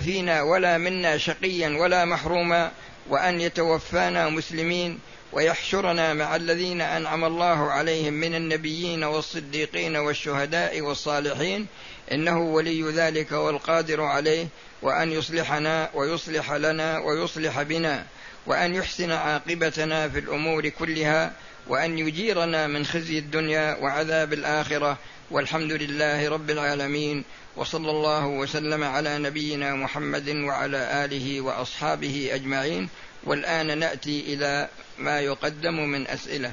فينا ولا منا شقيا ولا محروما وأن يتوفانا مسلمين ويحشرنا مع الذين أنعم الله عليهم من النبيين والصديقين والشهداء والصالحين. إنه ولي ذلك والقادر عليه وأن يصلحنا ويصلح لنا ويصلح بنا وأن يحسن عاقبتنا في الأمور كلها. وأن يجيرنا من خزي الدنيا وعذاب الآخرة والحمد لله رب العالمين وصلى الله وسلم على نبينا محمد وعلى آله وأصحابه أجمعين والآن نأتي إلى ما يقدم من أسئلة.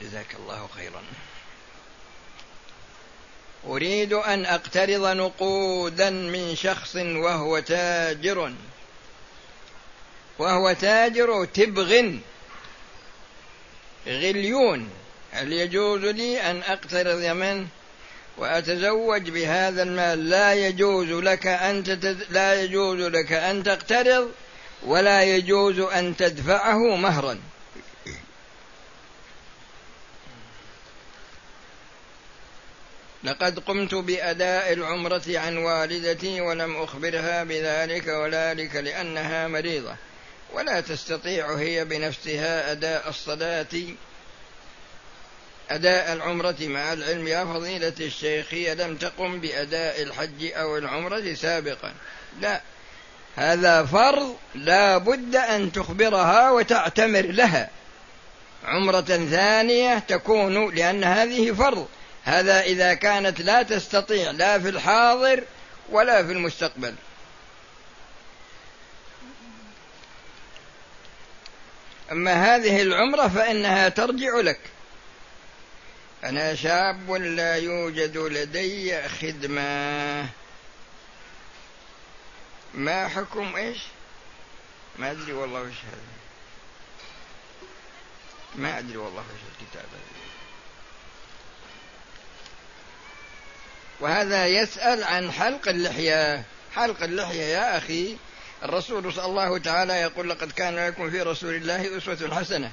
جزاك الله خيرا. أريد أن أقترض نقودا من شخص وهو تاجر. وهو تاجر تبغ غليون. هل يجوز لي أن أقترض منه وأتزوج بهذا المال؟ لا يجوز لك أن تتد... لا يجوز لك أن تقترض ولا يجوز أن تدفعه مهرا. لقد قمت بأداء العمرة عن والدتي ولم أخبرها بذلك وذلك لأنها مريضة. ولا تستطيع هي بنفسها أداء الصلاة أداء العمرة مع العلم يا فضيلة الشيخ. هي لم تقم بأداء الحج أو العمرة سابقا. لا هذا فرض لا بد أن تخبرها وتعتمر لها. عمرة ثانية تكون لأن هذه فرض. هذا إذا كانت لا تستطيع لا في الحاضر ولا في المستقبل. أما هذه العمرة فإنها ترجع لك. أنا شاب لا يوجد لدي خدمة. ما حكم إيش؟ ما أدري والله وش هذا. ما أدري والله وش الكتاب هذا. وهذا يسأل عن حلق اللحية. حلق اللحية يا أخي الرسول صلى الله تعالى يقول لقد كان لكم في رسول الله أسوة حسنة.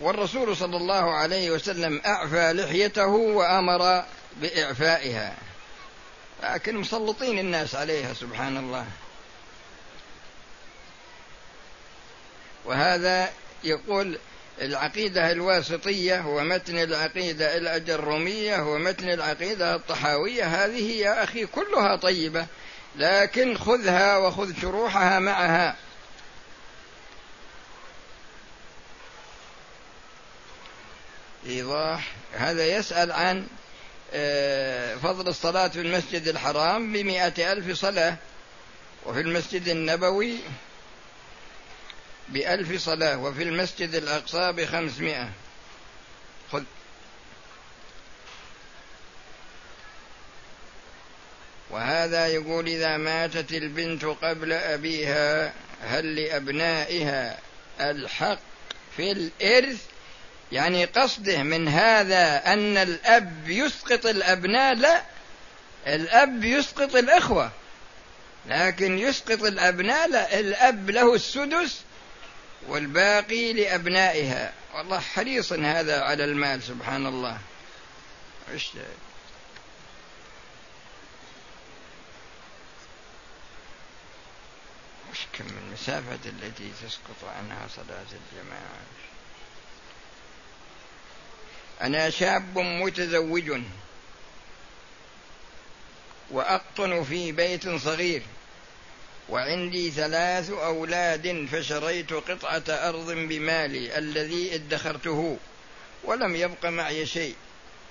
والرسول صلى الله عليه وسلم أعفى لحيته وأمر بإعفائها. لكن مسلطين الناس عليها سبحان الله. وهذا يقول العقيدة الواسطية ومتن العقيدة الأجرمية ومتن العقيدة الطحاوية هذه يا أخي كلها طيبة لكن خذها وخذ شروحها معها. إيضاح هذا يسأل عن آه، فضل الصلاة في المسجد الحرام بمئة ألف صلاة وفي المسجد النبوي بألف صلاة وفي المسجد الأقصى بخمسمائة. خذ. وهذا يقول إذا ماتت البنت قبل أبيها هل لأبنائها الحق في الإرث؟ يعني قصده من هذا أن الأب يسقط الأبناء؟ لا الأب يسقط الإخوة. لكن يسقط الأبناء لا الأب له السدس والباقي لأبنائها. والله حريص هذا على المال سبحان الله وش كم المسافة التي تسقط عنها صلاة الجماعة. أنا شاب متزوج وأقطن في بيت صغير. وعندي ثلاث أولاد فشريت قطعة أرض بمالي الذي ادخرته ولم يبق معي شيء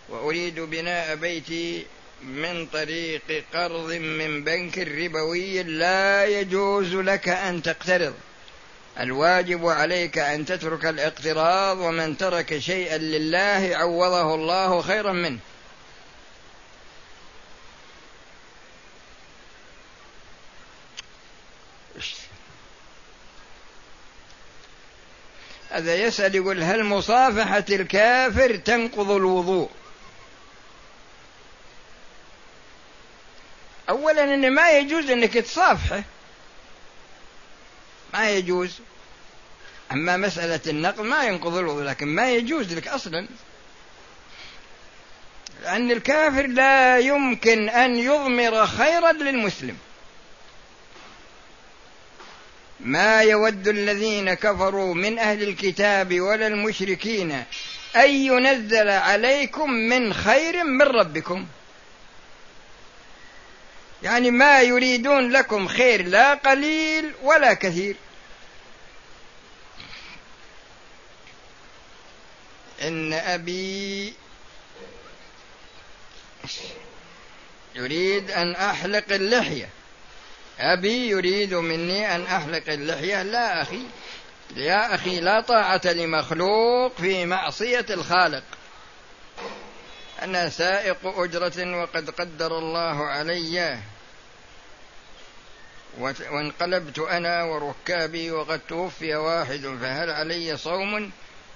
وأريد بناء بيتي من طريق قرض من بنك ربوي لا يجوز لك أن تقترض. الواجب عليك أن تترك الاقتراض ومن ترك شيئا لله عوضه الله خيرا منه. هذا يسأل يقول هل مصافحة الكافر تنقض الوضوء؟ أولا أن ما يجوز أنك تصافحه. ما يجوز. أما مسألة النقض ما ينقض الوضوء لكن ما يجوز لك أصلا. لأن الكافر لا يمكن أن يضمر خيرا للمسلم. ما يود الذين كفروا من أهل الكتاب ولا المشركين أن ينزل عليكم من خير من ربكم. يعني ما يريدون لكم خير لا قليل ولا كثير. إن أبي يريد أن أحلق اللحية. أبي يريد مني أن أحلق اللحية. لا أخي. يا أخي لا طاعة لمخلوق في معصية الخالق. أنا سائق أجرة وقد قدر الله علي. وانقلبت أنا وركابي وقد توفي واحد فهل علي صوم؟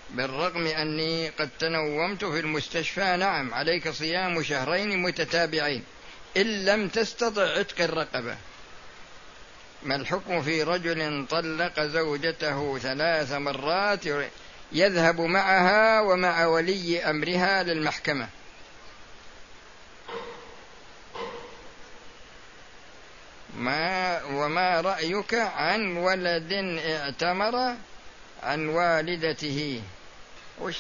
بالرغم أني قد تنومت في المستشفى. نعم عليك صيام شهرين متتابعين. إن لم تستطع عتق الرقبة. ما الحكم في رجل طلق زوجته ثلاث مرات يذهب معها ومع ولي أمرها للمحكمة؟ ما وما رأيك عن ولد اعتمر عن والدته؟ وش؟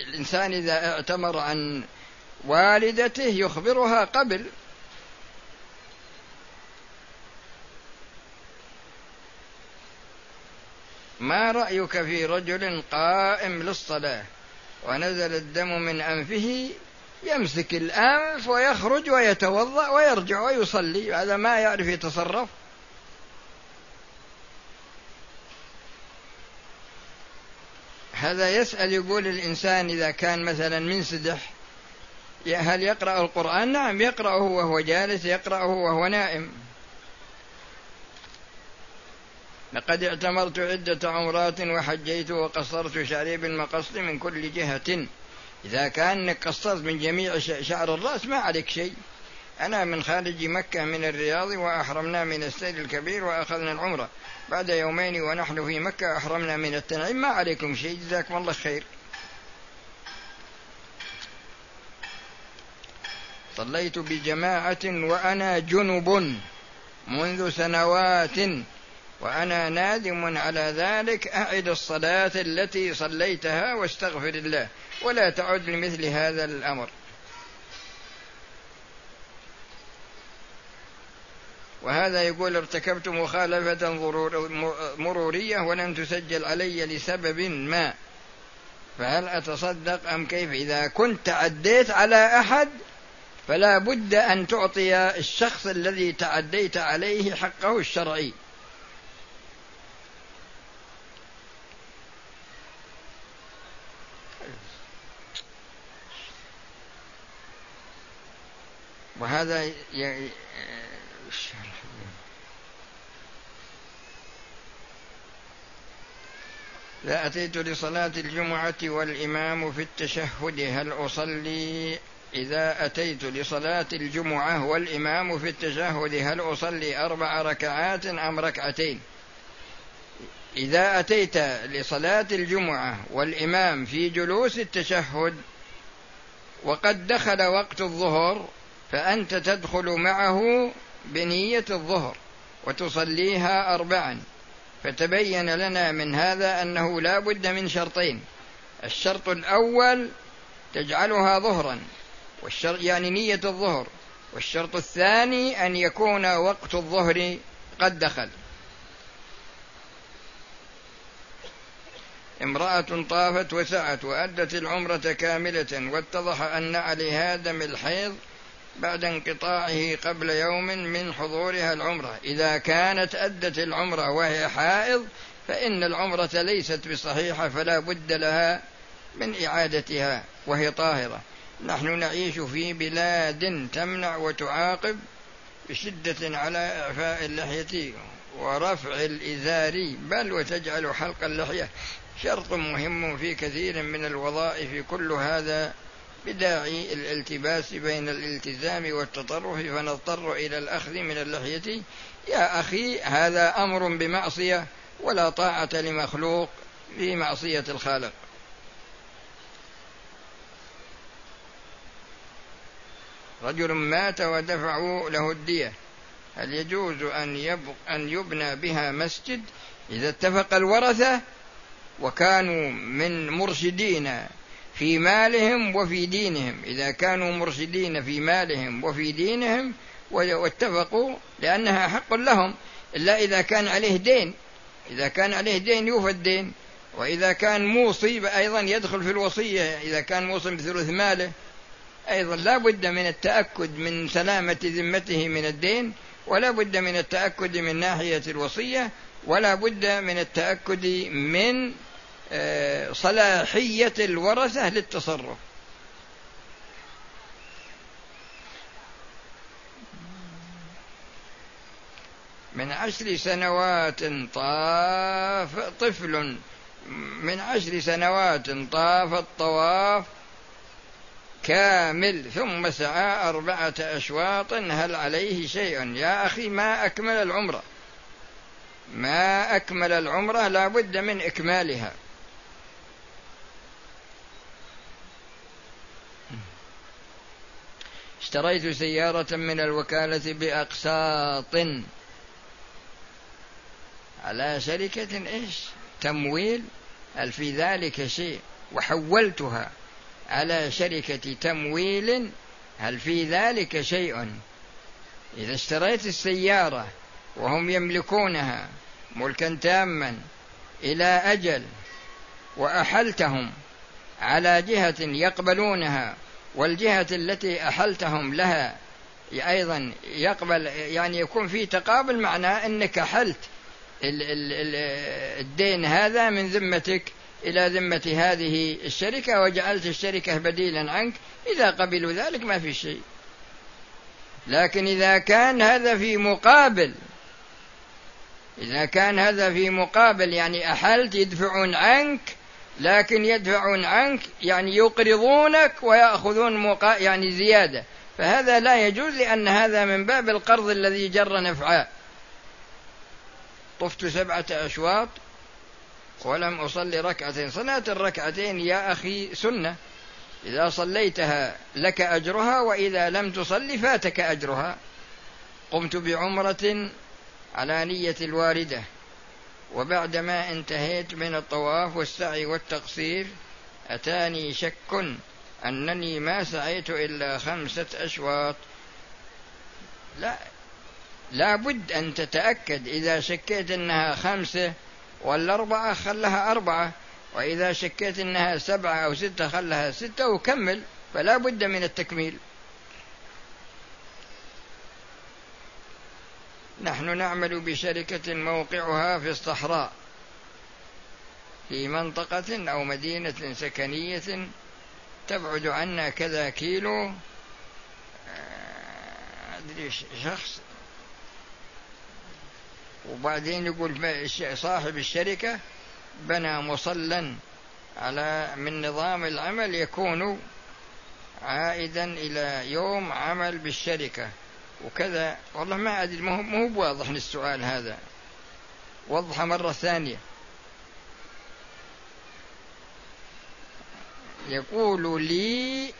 الإنسان إذا اعتمر عن والدته يخبرها قبل ما رأيك في رجل قائم للصلاة ونزل الدم من أنفه يمسك الأنف ويخرج ويتوضأ ويرجع ويصلي؟ هذا ما يعرف يتصرف. هذا يسأل يقول الإنسان إذا كان مثلا منسدح هل يقرأ القرآن؟ نعم يقرأه وهو جالس يقرأه وهو نائم. لقد اعتمرت عدة عمرات وحجيت وقصرت شعري بالمقص من كل جهة. إذا كان قصرت من جميع شعر الرأس ما عليك شيء. أنا من خارج مكة من الرياض وأحرمنا من السيل الكبير وأخذنا العمرة. بعد يومين ونحن في مكة أحرمنا من التنعيم ما عليكم شيء. جزاكم الله خير. صليت بجماعة وأنا جنب منذ سنوات. وأنا نادم على ذلك أعد الصلاة التي صليتها واستغفر الله ولا تعد لمثل هذا الأمر. وهذا يقول ارتكبت مخالفة مرورية ولم تسجل علي لسبب ما. فهل أتصدق أم كيف؟ إذا كنت تعديت على أحد فلا بد أن تعطي الشخص الذي تعديت عليه حقه الشرعي. وهذا ي... لا أتيت لصلاة الجمعة والإمام في التشهد هل أصلي؟ إذا أتيت لصلاة الجمعة والإمام في التشهد هل أصلي أربع ركعات أم ركعتين؟ إذا أتيت لصلاة الجمعة والإمام في جلوس التشهد وقد دخل وقت الظهر فأنت تدخل معه بنية الظهر وتصليها أربعا. فتبين لنا من هذا أنه لا بد من شرطين. الشرط الأول تجعلها ظهرا والشرط يعني نية الظهر. والشرط الثاني أن يكون وقت الظهر قد دخل. امرأة طافت وسعت وأدت العمرة كاملة واتضح أن عليها دم الحيض بعد انقطاعه قبل يوم من حضورها العمرة. إذا كانت أدت العمرة وهي حائض فإن العمرة ليست بصحيحة فلا بد لها من إعادتها وهي طاهرة. نحن نعيش في بلاد تمنع وتعاقب بشدة على إعفاء اللحية ورفع الإزار. بل وتجعل حلق اللحية شرط مهم في كثير من الوظائف كل هذا بداعي الالتباس بين الالتزام والتطرف فنضطر إلى الأخذ من اللحية. يا أخي هذا أمر بمعصية ولا طاعة لمخلوق في معصية الخالق. رجل مات ودفعوا له الدية. هل يجوز أن, يبق أن يبنى بها مسجد إذا اتفق الورثة وكانوا من مرشدين؟ في مالهم وفي دينهم. إذا كانوا مرشدين في مالهم وفي دينهم واتفقوا لأنها حق لهم. إلا إذا كان عليه دين. إذا كان عليه دين يوفى الدين. وإذا كان موصي أيضا يدخل في الوصية. إذا كان موصي بثلث ماله أيضا لا بد من التأكد من سلامة ذمته من الدين ولا بد من التأكد من ناحية الوصية ولا بد من التأكد من صلاحية الورثة للتصرف. من عشر سنوات طاف طفل. من عشر سنوات طاف الطواف كامل. ثم سعى أربعة أشواط. هل عليه شيء؟ يا أخي ما أكمل العمرة. ما أكمل العمرة. لا بد من إكمالها. اشتريت سيارة من الوكالة بأقساط. على شركة إيش؟ تمويل هل في ذلك شيء. وحولتها على شركة تمويل هل في ذلك شيء؟ إذا اشتريت السيارة وهم يملكونها ملكا تاما إلى أجل وأحلتهم على جهة يقبلونها والجهة التي أحلتهم لها أيضا يقبل يعني يكون في تقابل معناه أنك أحلت الدين هذا من ذمتك إلى ذمة هذه الشركة وجعلت الشركة بديلا عنك. إذا قبلوا ذلك ما في شيء. لكن إذا كان هذا في مقابل إذا كان هذا في مقابل يعني أحلت يدفعون عنك لكن يدفعون عنك يعني يقرضونك ويأخذون مقا يعني زيادة. فهذا لا يجوز لأن هذا من باب القرض الذي جر نفعا طفت سبعة أشواط ولم أصلي ركعتين. صلاة الركعتين يا أخي سنة. إذا صليتها لك أجرها وإذا لم تصلي فاتك أجرها. قمت بعمرة على نية الواردة. وبعدما انتهيت من الطواف والسعي والتقصير أتاني شك أنني ما سعيت إلا خمسة أشواط. لا لا بد أن تتأكد إذا شكيت أنها خمسة ولا أربعة خلها أربعة وإذا شكيت أنها سبعة أو ستة خلها ستة وكمل فلا بد من التكميل. نحن نعمل بشركة موقعها في الصحراء. في منطقة أو مدينة سكنية تبعد عنا كذا كيلو آه، أدري شخص. وبعدين يقول صاحب الشركة بنى مصلا على من نظام العمل يكون عائدا إلى يوم عمل بالشركة. وكذا. والله ما أدري ما هو بواضح السؤال هذا. وضح مرة ثانية. يقول لي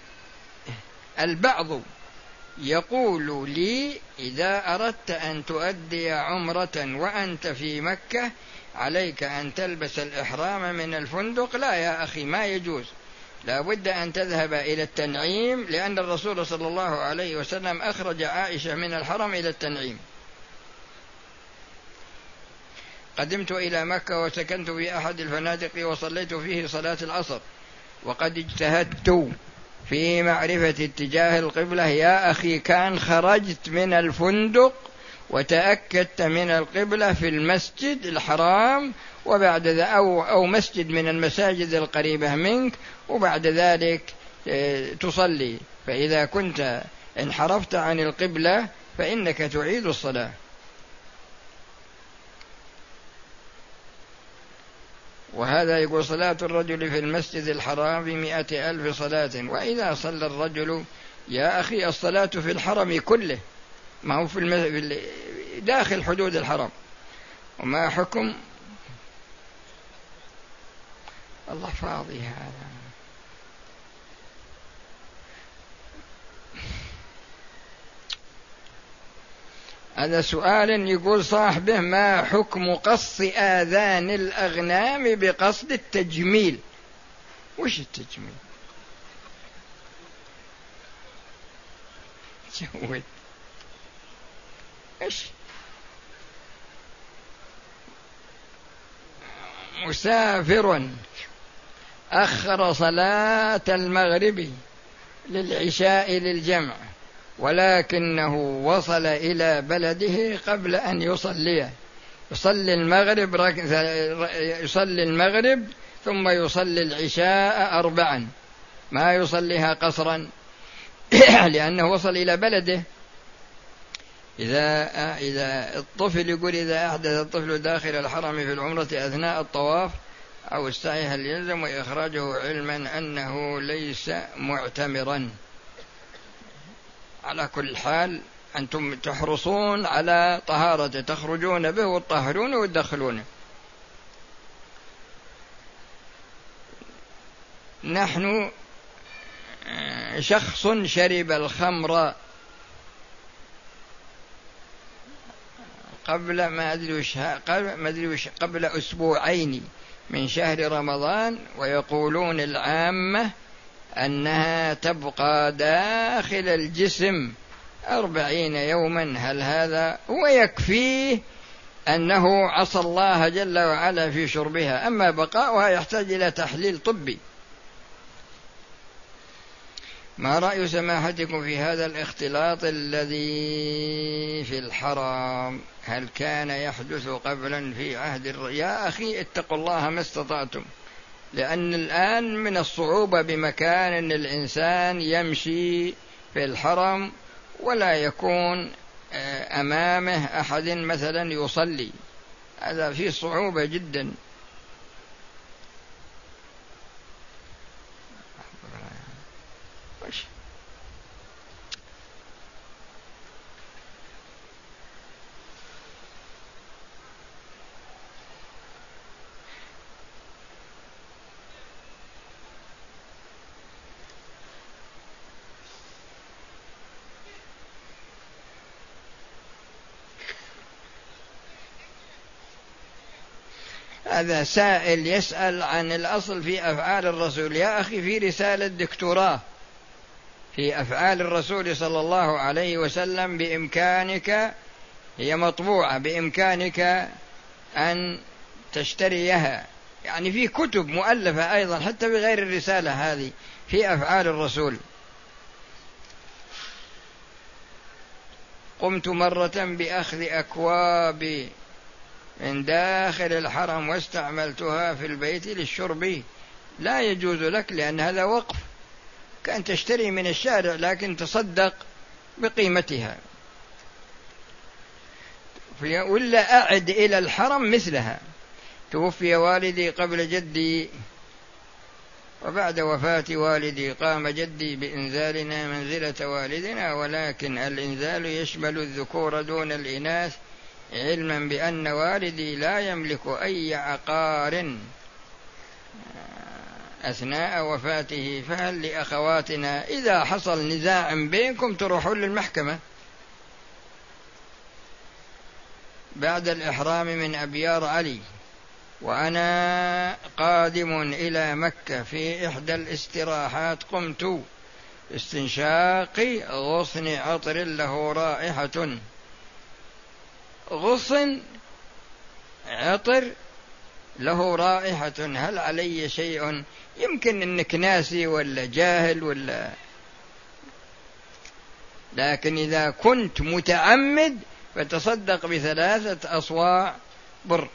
البعض يقول لي إذا أردت أن تؤدي عمرة وأنت في مكة عليك أن تلبس الإحرام من الفندق. لا يا أخي ما يجوز. لا بد أن تذهب إلى التنعيم لأن الرسول صلى الله عليه وسلم أخرج عائشة من الحرم إلى التنعيم. قدمت إلى مكة وسكنت في أحد الفنادق وصليت فيه صلاة العصر وقد اجتهدت في معرفة اتجاه القبلة. يا أخي كان خرجت من الفندق وتأكدت من القبلة في المسجد الحرام وبعد ذا أو أو مسجد من المساجد القريبة منك وبعد ذلك آه، تصلي. فإذا كنت انحرفت عن القبلة فإنك تعيد الصلاة. وهذا يقول صلاة الرجل في المسجد الحرام بمئة ألف صلاة. وإذا صلى الرجل يا أخي الصلاة في الحرم كله. ما هو في. داخل حدود الحرم. وما حكم؟ الله فاضي هذا. هذا سؤال يقول صاحبه ما حكم قص آذان الأغنام بقصد التجميل؟ وش التجميل؟ جود إيش؟ مسافر أخر صلاة المغرب للعشاء للجمع ولكنه وصل إلى بلده قبل أن يصلي. يصلي المغرب يصلي المغرب ثم يصلي العشاء أربعا. ما يصليها قصرا لأنه وصل إلى بلده. إذا إذا الطفل يقول إذا أحدث الطفل داخل الحرم في العمرة أثناء الطواف أو السعي هل يلزم إخراجه علما أنه ليس معتمرا؟ على كل حال أنتم تحرصون على طهارته تخرجون به وتطهرونه وتدخلونه نحن شخص شرب الخمر قبل ما أدري وش قبل ما أدري وش قبل أسبوعين من شهر رمضان ويقولون العامة أنها تبقى داخل الجسم أربعين يوما. هل هذا ويكفيه أنه عصى الله جل وعلا في شربها؟ أما بقاؤها يحتاج إلى تحليل طبي. ما رأي سماحتكم في هذا الاختلاط الذي في الحرام؟ هل كان يحدث قبلا في عهد الر... يا أخي اتقوا الله ما استطعتم لأن الآن من الصعوبة بمكان أن الإنسان يمشي في الحرم ولا يكون آه، أمامه أحد مثلا يصلي. هذا فيه صعوبة جدا. هذا سائل يسأل عن الأصل في أفعال الرسول. يا أخي في رسالة دكتوراه في أفعال الرسول صلى الله عليه وسلم بإمكانك هي مطبوعة بإمكانك أن تشتريها. يعني في كتب مؤلفة أيضا حتى بغير الرسالة هذه في أفعال الرسول. قمت مرة بأخذ أكواب من داخل الحرم واستعملتها في البيت للشرب. لا يجوز لك لأن هذا وقف. كأن تشتري من الشارع لكن تصدق بقيمتها. ولا أعد إلى الحرم مثلها. توفي والدي قبل جدي. وبعد وفاة والدي قام جدي بإنزالنا منزلة والدنا ولكن الإنزال يشمل الذكور دون الإناث. علما بأن والدي لا يملك أي عقار. أثناء وفاته فهل لأخواتنا إذا حصل نزاع بينكم تروحون للمحكمة؟ بعد الإحرام من أبيار علي وأنا قادم إلى مكة في إحدى الاستراحات قمت استنشاق غصن عطر له رائحة. غصن عطر له رائحة هل علي شيء؟ يمكن إنك ناسي ولا جاهل ولا. لكن إذا كنت متعمد فتصدق بثلاثة أصواع بر.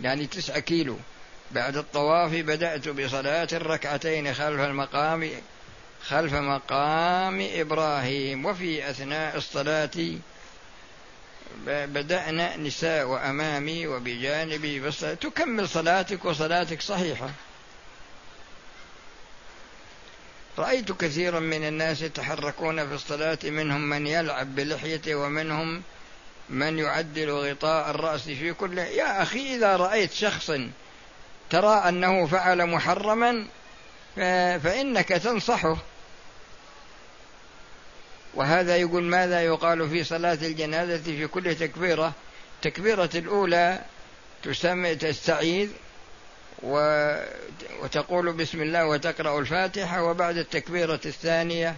يعني تسعة كيلو. بعد الطواف بدأت بصلاة الركعتين خلف المقام خلف مقام إبراهيم وفي أثناء الصلاة بدأنا نساء وأمامي وبجانبي بس تكمل صلاتك وصلاتك صحيحة. رأيت كثيرا من الناس يتحركون في الصلاة منهم من يلعب بلحيته ومنهم من يعدل غطاء الرأس في كل. يا أخي إذا رأيت شخص ترى أنه فعل محرما فإنك تنصحه. وهذا يقول ماذا يقال في صلاة الجنازة في كل تكبيرة؟ تكبيرة الأولى تسمى تستعيذ وتقول بسم الله وتقرأ الفاتحة وبعد التكبيرة الثانية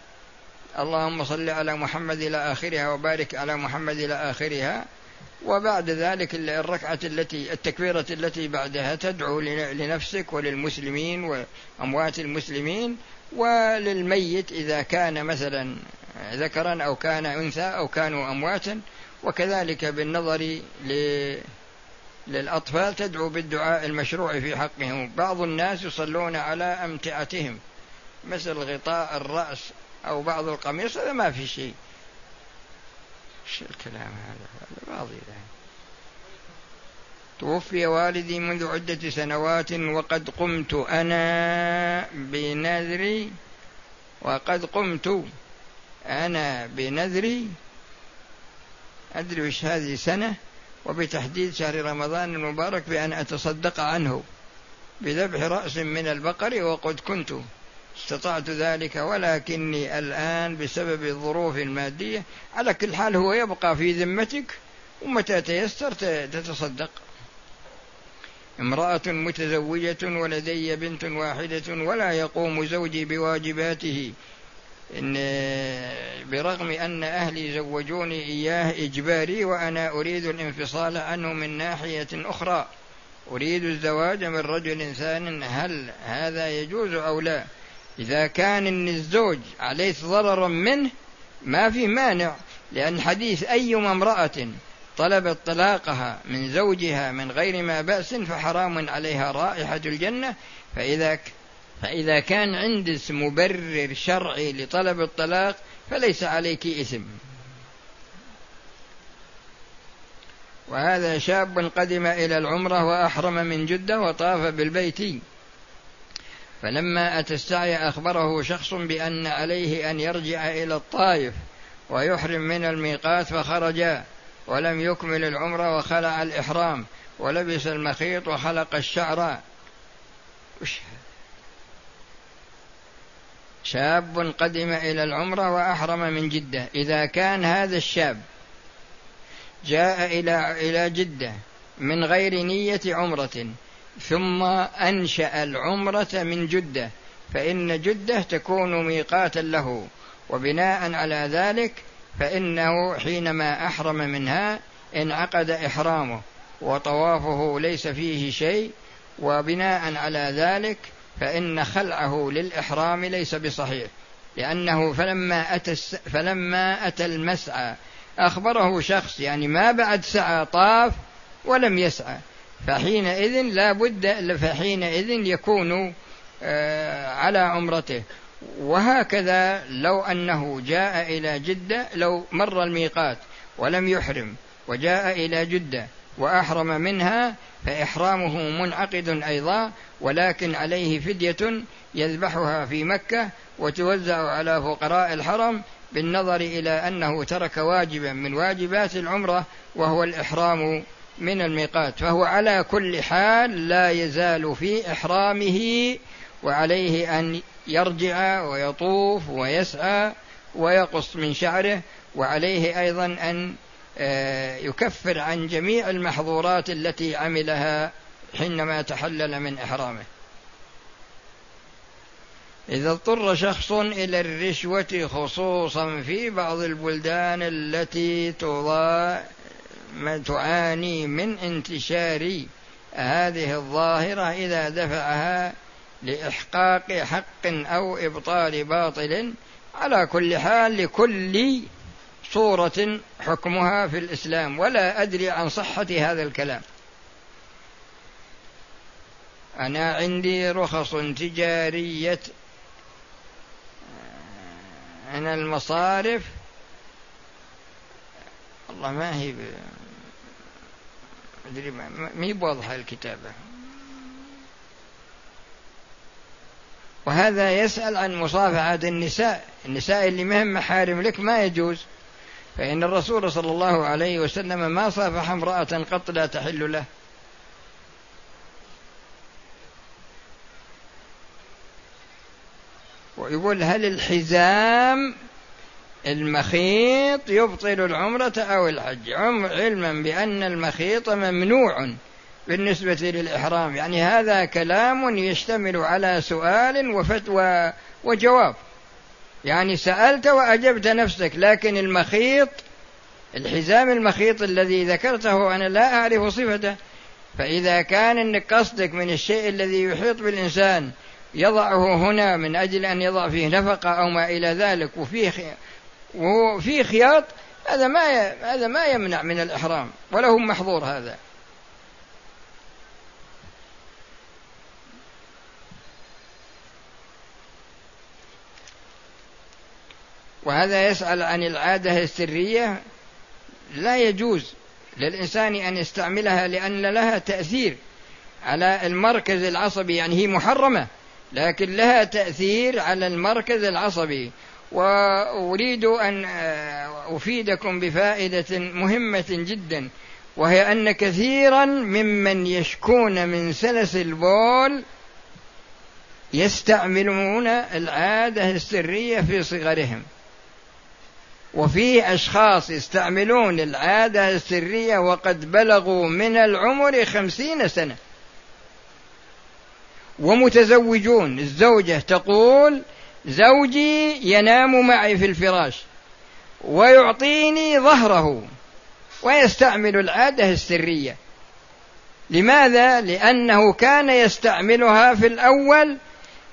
اللهم صل على محمد إلى آخرها وبارك على محمد إلى آخرها وبعد ذلك الركعة التي التكبيرة التي بعدها تدعو لنفسك وللمسلمين وأموات المسلمين وللميت إذا كان مثلا ذكرا أو كان أنثى أو كانوا أمواتا وكذلك بالنظر للأطفال تدعو بالدعاء المشروع في حقهم. بعض الناس يصلون على أمتعتهم مثل غطاء الرأس أو بعض القميص هذا ما في شيء. شو الكلام هذا؟ هذا يعني. توفي والدي منذ عدة سنوات وقد قمت أنا بنذري وقد قمت أنا بنذري أدري وش هذه سنة وبتحديد شهر رمضان المبارك بأن أتصدق عنه. بذبح رأس من البقر وقد كنت استطعت ذلك ولكني الآن بسبب الظروف المادية على كل حال هو يبقى في ذمتك ومتى تيسر تتصدق. امرأة متزوجة ولدي بنت واحدة ولا يقوم زوجي بواجباته. إن برغم أن أهلي زوجوني إياه إجباري وأنا أريد الانفصال عنه من ناحية أخرى أريد الزواج من رجل ثان هل هذا يجوز أو لا؟ إذا كان إن الزوج عليه ضرر منه ما في مانع لأن حديث أيما امرأة طلبت طلاقها من زوجها من غير ما بأس فحرام عليها رائحة الجنة فإذا فإذا كان عندك مبرر شرعي لطلب الطلاق فليس عليك إثم وهذا شاب قدم إلى العمرة وأحرم من جدة وطاف بالبيت. فلما أتى السعي أخبره شخص بأن عليه أن يرجع إلى الطائف ويحرم من الميقات فخرج ولم يكمل العمرة وخلع الإحرام ولبس المخيط وخلق الشعر. وش شاب قدم إلى العمرة وأحرم من جدة. إذا كان هذا الشاب جاء إلى إلى جدة من غير نية عمرة ثم أنشأ العمرة من جدة فإن جدة تكون ميقاتا له. وبناء على ذلك فإنه حينما أحرم منها انعقد إحرامه وطوافه ليس فيه شيء. وبناء على ذلك فإن خلعه للإحرام ليس بصحيح لأنه فلما أتى فلما أتى المسعى أخبره شخص يعني ما بعد سعى طاف ولم يسعى فحينئذ لا بد فحينئذ يكون آه، على عمرته. وهكذا لو أنه جاء إلى جدة لو مر الميقات ولم يحرم وجاء إلى جدة وأحرم منها فإحرامه منعقد أيضا ولكن عليه فدية يذبحها في مكة وتوزع على فقراء الحرم بالنظر إلى أنه ترك واجبا من واجبات العمرة وهو الإحرام من الميقات. فهو على كل حال لا يزال في إحرامه وعليه أن يرجع ويطوف ويسعى ويقص من شعره وعليه أيضا أن يكفر عن جميع المحظورات التي عملها حينما تحلل من إحرامه. إذا اضطر شخص إلى الرشوة خصوصا في بعض البلدان التي تعاني من انتشار هذه الظاهرة إذا دفعها لإحقاق حق أو إبطال باطل. على كل حال لكل صورة حكمها في الإسلام ولا أدري عن صحة هذا الكلام. أنا عندي رخص تجارية من المصارف والله ما هي. أدري ما هي بواضحة الكتابة. وهذا يسأل عن مصافحة النساء. النساء اللي مهم محارم لك ما يجوز. فإن الرسول صلى الله عليه وسلم ما صافح امرأة قط لا تحل له. ويقول هل الحزام المخيط يبطل العمرة أو الحج؟ علما بأن المخيط ممنوع بالنسبة للإحرام. يعني هذا كلام يشتمل على سؤال وفتوى وجواب. يعني سألت وأجبت نفسك لكن المخيط الحزام المخيط الذي ذكرته أنا لا أعرف صفته. فإذا كان إنك قصدك من الشيء الذي يحيط بالإنسان يضعه هنا من أجل أن يضع فيه نفقة أو ما إلى ذلك وفيه وفيه خياط هذا ما هذا ما يمنع من الإحرام وله محظور هذا. وهذا يسأل عن العادة السرية لا يجوز للإنسان أن يستعملها لأن لها تأثير على المركز العصبي يعني هي محرمة لكن لها تأثير على المركز العصبي. وأريد أن أفيدكم بفائدة مهمة جدا وهي أن كثيرا ممن يشكون من سلس البول يستعملون العادة السرية في صغرهم. وفي أشخاص يستعملون العادة السرية وقد بلغوا من العمر خمسين سنة. ومتزوجون. الزوجة تقول زوجي ينام معي في الفراش ويعطيني ظهره ويستعمل العادة السرية. لماذا؟ لأنه كان يستعملها في الأول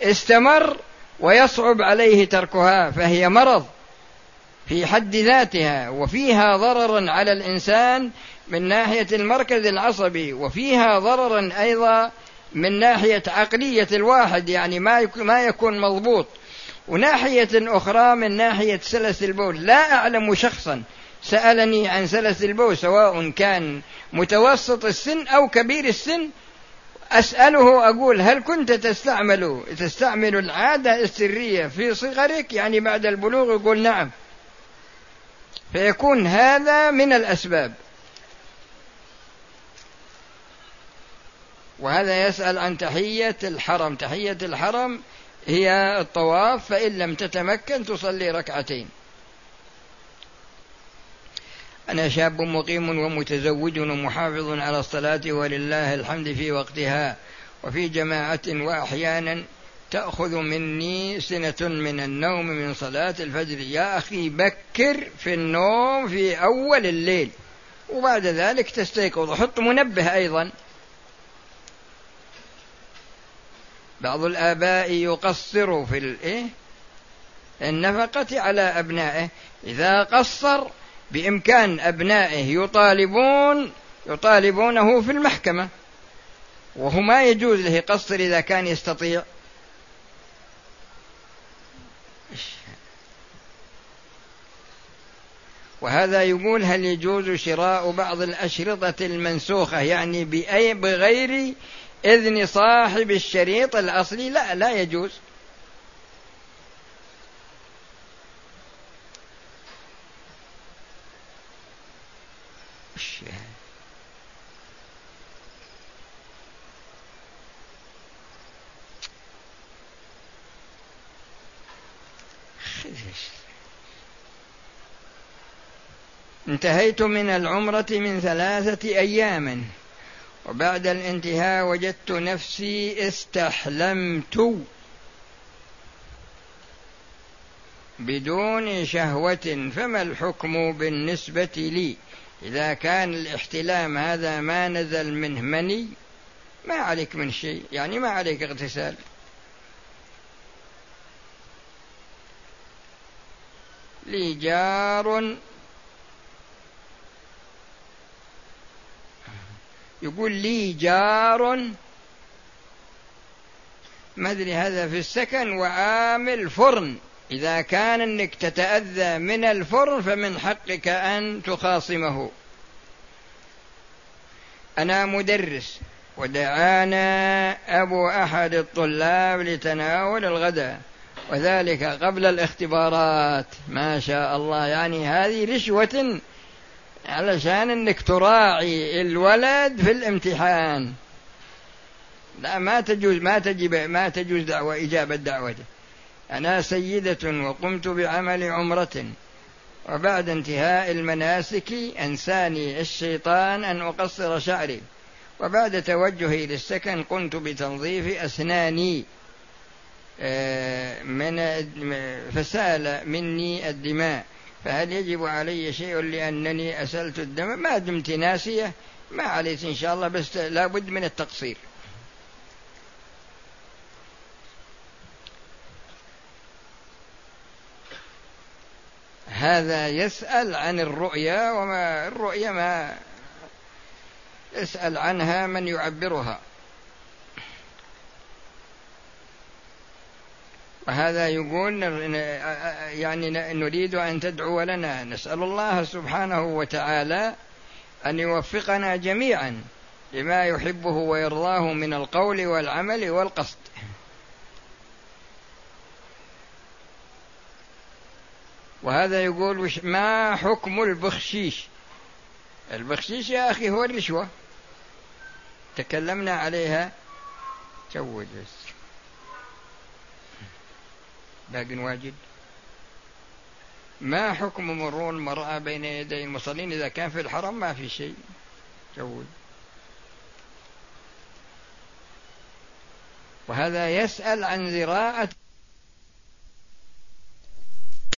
استمر ويصعب عليه تركها فهي مرض. في حد ذاتها وفيها ضررا على الإنسان من ناحية المركز العصبي وفيها ضررا أيضا من ناحية عقلية الواحد يعني ما ما يكون مضبوط. وناحية أخرى من ناحية سلس البول. لا أعلم شخصا سألني عن سلس البول سواء كان متوسط السن أو كبير السن. أسأله أقول هل كنت تستعمل تستعمل العادة السرية في صغرك؟ يعني بعد البلوغ يقول نعم. فيكون هذا من الأسباب. وهذا يسأل عن تحية الحرم. تحية الحرم هي الطواف فإن لم تتمكن تصلي ركعتين. أنا شاب مقيم ومتزوج ومحافظ على الصلاة ولله الحمد في وقتها وفي جماعة وأحيانا تأخذ مني سنة من النوم من صلاة الفجر. يا أخي بكر في النوم في أول الليل. وبعد ذلك تستيقظ. حط منبه أيضا. بعض الآباء يقصر في الإيه؟ النفقة على أبنائه. إذا قصر بإمكان أبنائه يطالبون يطالبونه في المحكمة. وهو ما يجوز له قصر إذا كان يستطيع. وهذا يقول هل يجوز شراء بعض الأشرطة المنسوخة؟ يعني بأي بغير إذن صاحب الشريط الأصلي؟ لا لا يجوز. انتهيت من العمرة من ثلاثة أيام. وبعد الانتهاء وجدت نفسي استحلمت. بدون شهوة فما الحكم بالنسبة لي؟ إذا كان الاحتلام هذا ما نزل منه مني ما عليك من شيء يعني ما عليك اغتسال. لي جار يقول لي جار. ما أدري هذا في السكن وعامل فرن إذا كان أنك تتأذى من الفرن فمن حقك أن تخاصمه. أنا مدرس ودعانا أبو أحد الطلاب لتناول الغداء وذلك قبل الاختبارات. ما شاء الله يعني هذه رشوة علشان إنك تراعي الولد في الامتحان. لا ما تجوز ما تجب ما تجوز دعوة إجابة دعوته أنا سيدة وقمت بعمل عمرة وبعد انتهاء المناسك أنساني الشيطان أن أقصر شعري. وبعد توجهي للسكن قمت بتنظيف أسناني. آه، من فسال مني الدماء. فهل يجب علي شيء لأنني أسلت الدم؟ ما دمت ناسية ما عليك إن شاء الله بس لابد من التقصير. هذا يسأل عن الرؤيا وما الرؤيا ما يسأل عنها من يعبرها. وهذا يقول يعني نريد أن تدعو لنا. نسأل الله سبحانه وتعالى أن يوفقنا جميعا لما يحبه ويرضاه من القول والعمل والقصد. وهذا يقول ما حكم البخشيش؟ البخشيش يا أخي هو الرشوة تكلمنا عليها. جود بس. باق واجد. ما حكم مرور المرأة بين يدي المصلين؟ إذا كان في الحرم ما في شيء. جود. وهذا يسأل عن ذراعة